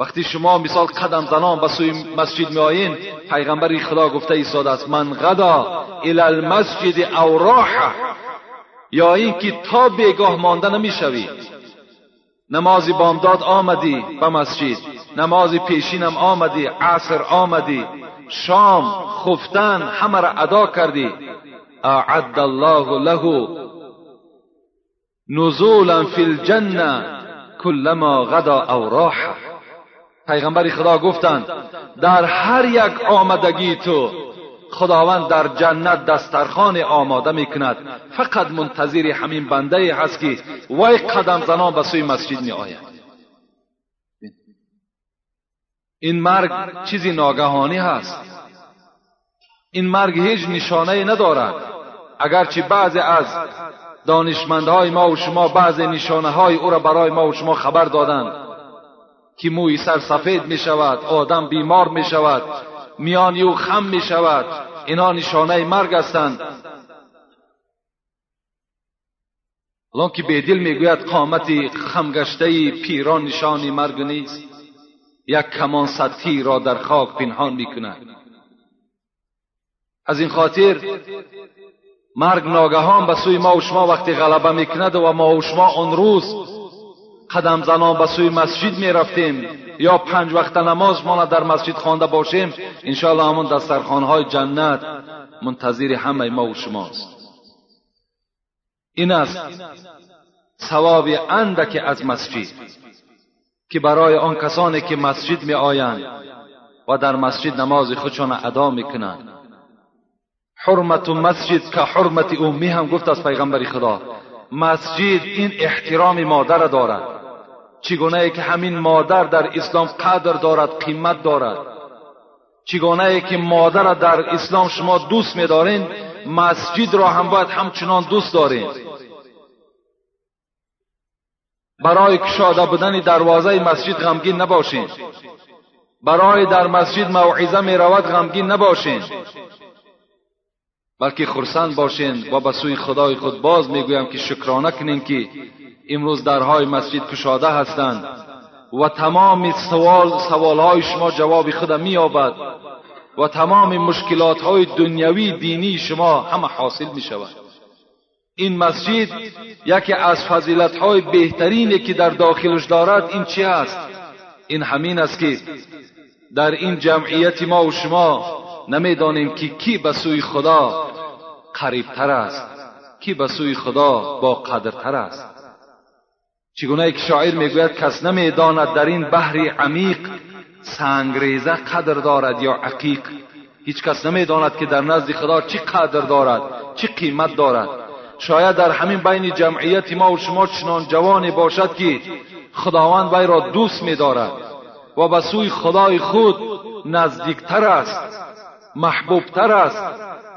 وقتی شما مثال قدم زنان به سوی مسجد می آیین پیغمبر خدا گفته ایستاده است من غدا الى المسجد او راحه یا اینکه تا بیگاه مانده نمی شوی نماز بامداد آمدی به مسجد نماز پیشینم آمدی عصر آمدی شام خفتن همه را ادا کردی. اعد الله له نزولا فی الجنه کلما غدا او راح پیغمبر خدا گفتند در هر یک آمدگی تو خداوند در جنت دسترخان آماده می‌کند. فقط منتظر همین بنده هست که وای قدم زنان به سوی مسجد می آید. این مرگ چیزی ناگهانی هست. این مرگ هیچ نشانه ندارد. اگرچه بعضی از دانشمندهای ما و شما بعضی نشانه های او را برای ما و شما خبر دادند. که موی سر سفید می شود آدم بیمار می شود میان او خم می شود اینا نشانه مرگ هستند. الان که بیدل می‌گوید قامت خمگشته پیران نشانی مرگ نیست یک کمان سطحی را در خاک پنهان می‌کند. از این خاطر مرگ ناگهان به سوی ما و شما وقتی غلبه می‌کند و ما و شما آن روز قدم زنان به سوی مسجد می رفتیم یا پنج وقت نماز ما در مسجد خوانده باشیم انشاءالله همون دسترخوانهای جنت منتظر همه ما و شماست این است ثواب اندک از مسجد که برای آن کسانی که مسجد می آیند و در مسجد نماز خودشان ادا می‌کنند حرمت مسجد که حرمت امی هم گفت از پیغمبر خدا مسجد این احترام مادر دارد چگونه ای که همین مادر در اسلام قدر دارد قیمت دارد. چگونه ای که مادر در اسلام شما دوست میدارین مسجد را هم باید همچنان دوست دارین. برای کشاده بودن دروازه مسجد غمگین نباشین. برای در مسجد موعظه می رود غمگین نباشین. بلکه خرسند باشین و به سوی خدای خود باز می‌گویم که شکرانه کنین که امروز درهای مسجد کشاده هستند و تمام سوال سوالهای شما جواب خود مییابد و تمام مشکلات های دنیوی دینی شما همه حاصل می شود این مسجد یکی از فضیلت های بهترینی که در داخلش دارد این چی است؟ این همین است که در این جمعیت ما و شما نمی‌دانیم که کی به سوی خدا قریبتر است کی به سوی خدا با قدرتر است. چگونه که شاعر می‌گوید کس نمی‌داند در این بحری عمیق سنگریزه قدر دارد یا عقیق. هیچ کس نمی‌داند که در نزد خدا چی قدر دارد چی قیمت دارد. شاید در همین بین جمعیت ما و شما چنان جوانی باشد که خداوند وی را دوست میدارد و به سوی خدای خود نزدیکتر است محبوبتر است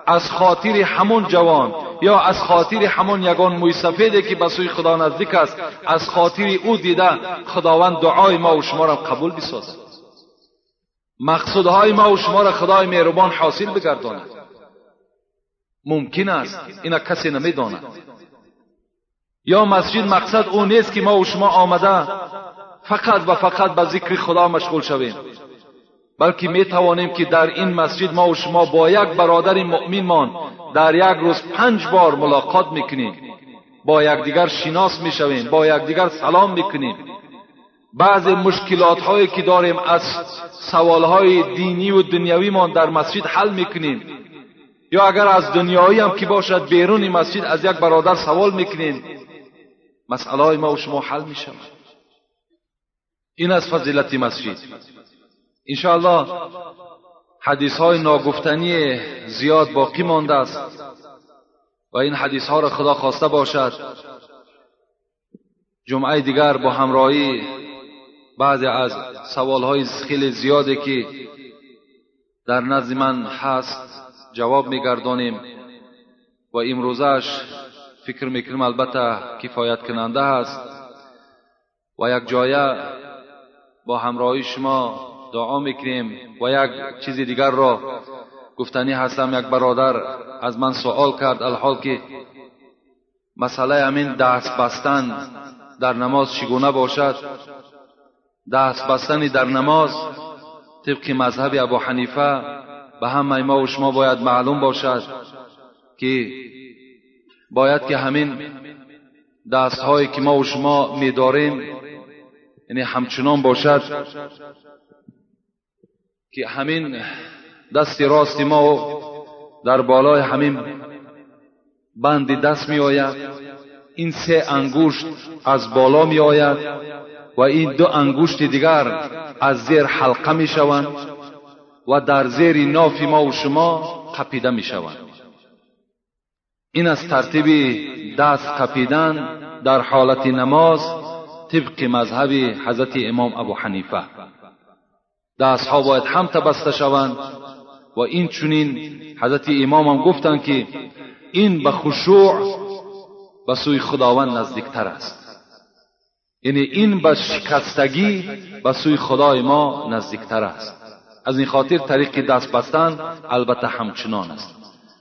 از خاطر همون جوان. یا از خاطر همون یگان موی سفیده که به سوی خدا نزدیک است از خاطر او دیده خداوند دعای ما و شما را قبول بسازد مقصودهای ما و شما را خدای مهربان حاصل بگرداند. ممکن است اینا کسی نمی‌داند. یا مسجد مقصد او نیست که ما و شما آمده فقط و فقط به ذکر خدا مشغول شویم. بلکه می توانیم که در این مسجد ما و شما با یک برادر مؤمنمان در یک روز پنج بار ملاقات می‌کنیم. با یکدیگر شناس می‌شویم با یکدیگر سلام می‌کنیم. بعض مشکلات هایی که داریم از سوال های دینی و دنیوی ما در مسجد حل می‌کنیم. یا اگر از دنیایی هم که باشد بیرون مسجد از یک برادر سوال می‌کنیم مسئله های ما و شما حل می‌شود. این از فضیلت مسجد. انشاءالله حدیث های ناگفتنی زیاد باقی مانده است و این حدیث ها را خدا خواسته باشد. جمعه دیگر با همراهی بعضی از سوال های خیلی زیاده که در نزد من هست جواب میگردانیم و امروزش فکر می‌کنیم البته کفایت کننده هست و یک جایه با همراهی شما دعا می‌کنیم و یک چیز دیگر را. گفتنی هستم یک برادر از من سوال کرد الحال که مسئله همین دست بستن در نماز چگونه باشد؟ دست بستنی در نماز طبق مذهب ابو حنیفه به همه ما و شما باید معلوم باشد که باید که همین دست هایی که ما و شما میداریم یعنی همچنان باشد که همین دست راست ما در بالای همین بند دست می آید. این سه انگشت از بالا می آید و این دو انگشت دیگر از زیر حلقه می شوند و در زیر ناف ما و شما قپیده می شوند. این از ترتیب دست قپیدن در حالت نماز طبق مذهب حضرت امام ابو حنیفه. دستها باید هم بسته شوند. و این چونین حضرت امام هم گفتند که این به خشوع به سوی خداوند نزدیکتر است. یعنی این به شکستگی به سوی خدای ما نزدیکتر است. از این خاطر طریق دست بستن البته همچنان است.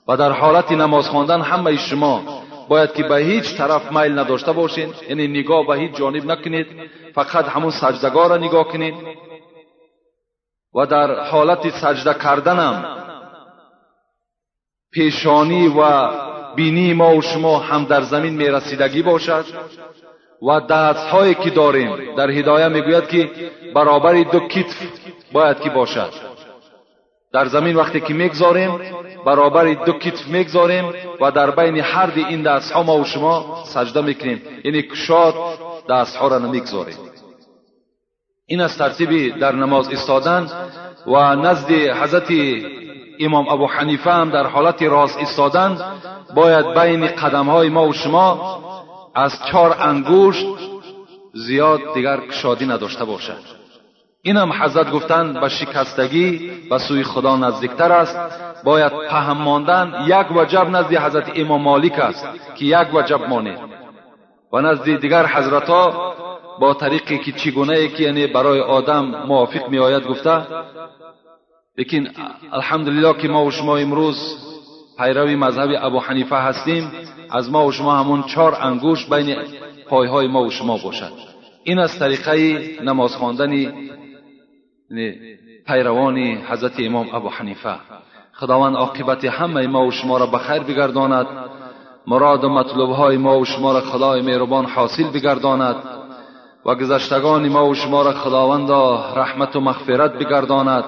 و در حالت نماز خواندن همه شما باید که به هیچ طرف میل نداشته باشین. یعنی نگاه به هیچ جانب نکنید. فقط همون سجدگاه را نگاه کنید. و در حالت سجده کردنم. پیشانی و بینی ما و شما هم در زمین میرسیدگی باشد و دستهایی که داریم در هدایه می‌گوید که برابر دو کتف باید که باشد. در زمین وقتی که می‌گذاریم برابر دو کتف می‌گذاریم و در بین هر دی این دستها ما و شما سجده می‌کنیم. یعنی کشاد دستها را نمی‌گذاریم این از ترتیب در نماز استادن و نزد حضرت امام ابو حنیفه هم در حالت راست استادن باید بین قدم های ما و شما از چهار انگشت زیاد دیگر کشادی نداشته باشد. این هم حضرت گفتند به شکستگی به سوی خدا نزدیکتر است. باید پهم ماندن یک وجب نزد حضرت امام مالک است که یک وجب مانه. و نزد دیگر حضرت ها با طریقی که چگونه که یعنی برای آدم موافق می آید گفته لیکن الحمدلله که ما و شما امروز پیروی مذهب ابو حنیفه هستیم از ما و شما همون چهار انگوش بین پایهای ما و شما باشد. این از طریقه نماز خواندن یعنی پیروان حضرت امام ابو حنیفه. خداوند عاقبت همه ما و شما را به خیر بگرداند مراد و مطلوب های ما و شما را خدای مهربان حاصل بگرداند. و گذشتگان ما و شما را خداوند رحمت و مغفرت بگرداند.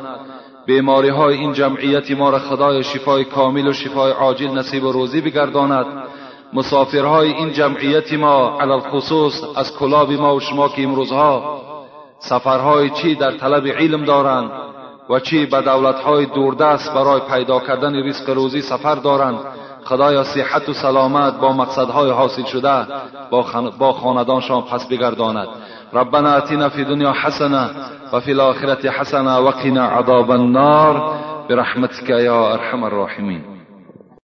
بیماری های این جمعیت ما را خدای شفای کامل و شفای عاجل نصیب و روزی بگرداند. مسافرهای این جمعیت ما علال خصوص از کلاب ما و شما که امروزها سفرهای چی در طلب علم دارند و چی به دولتهای دوردست برای پیدا کردن ریسک روزی سفر دارند. خدایا صحت و سلامت با مقصدهای حاصل شده با خاندانشان پس بگرداند. ربنا اتنا فی دنیا حسنه و فی الاخرة حسنه وقنا عذاب النار. برحمتك یا ارحم الراحمین.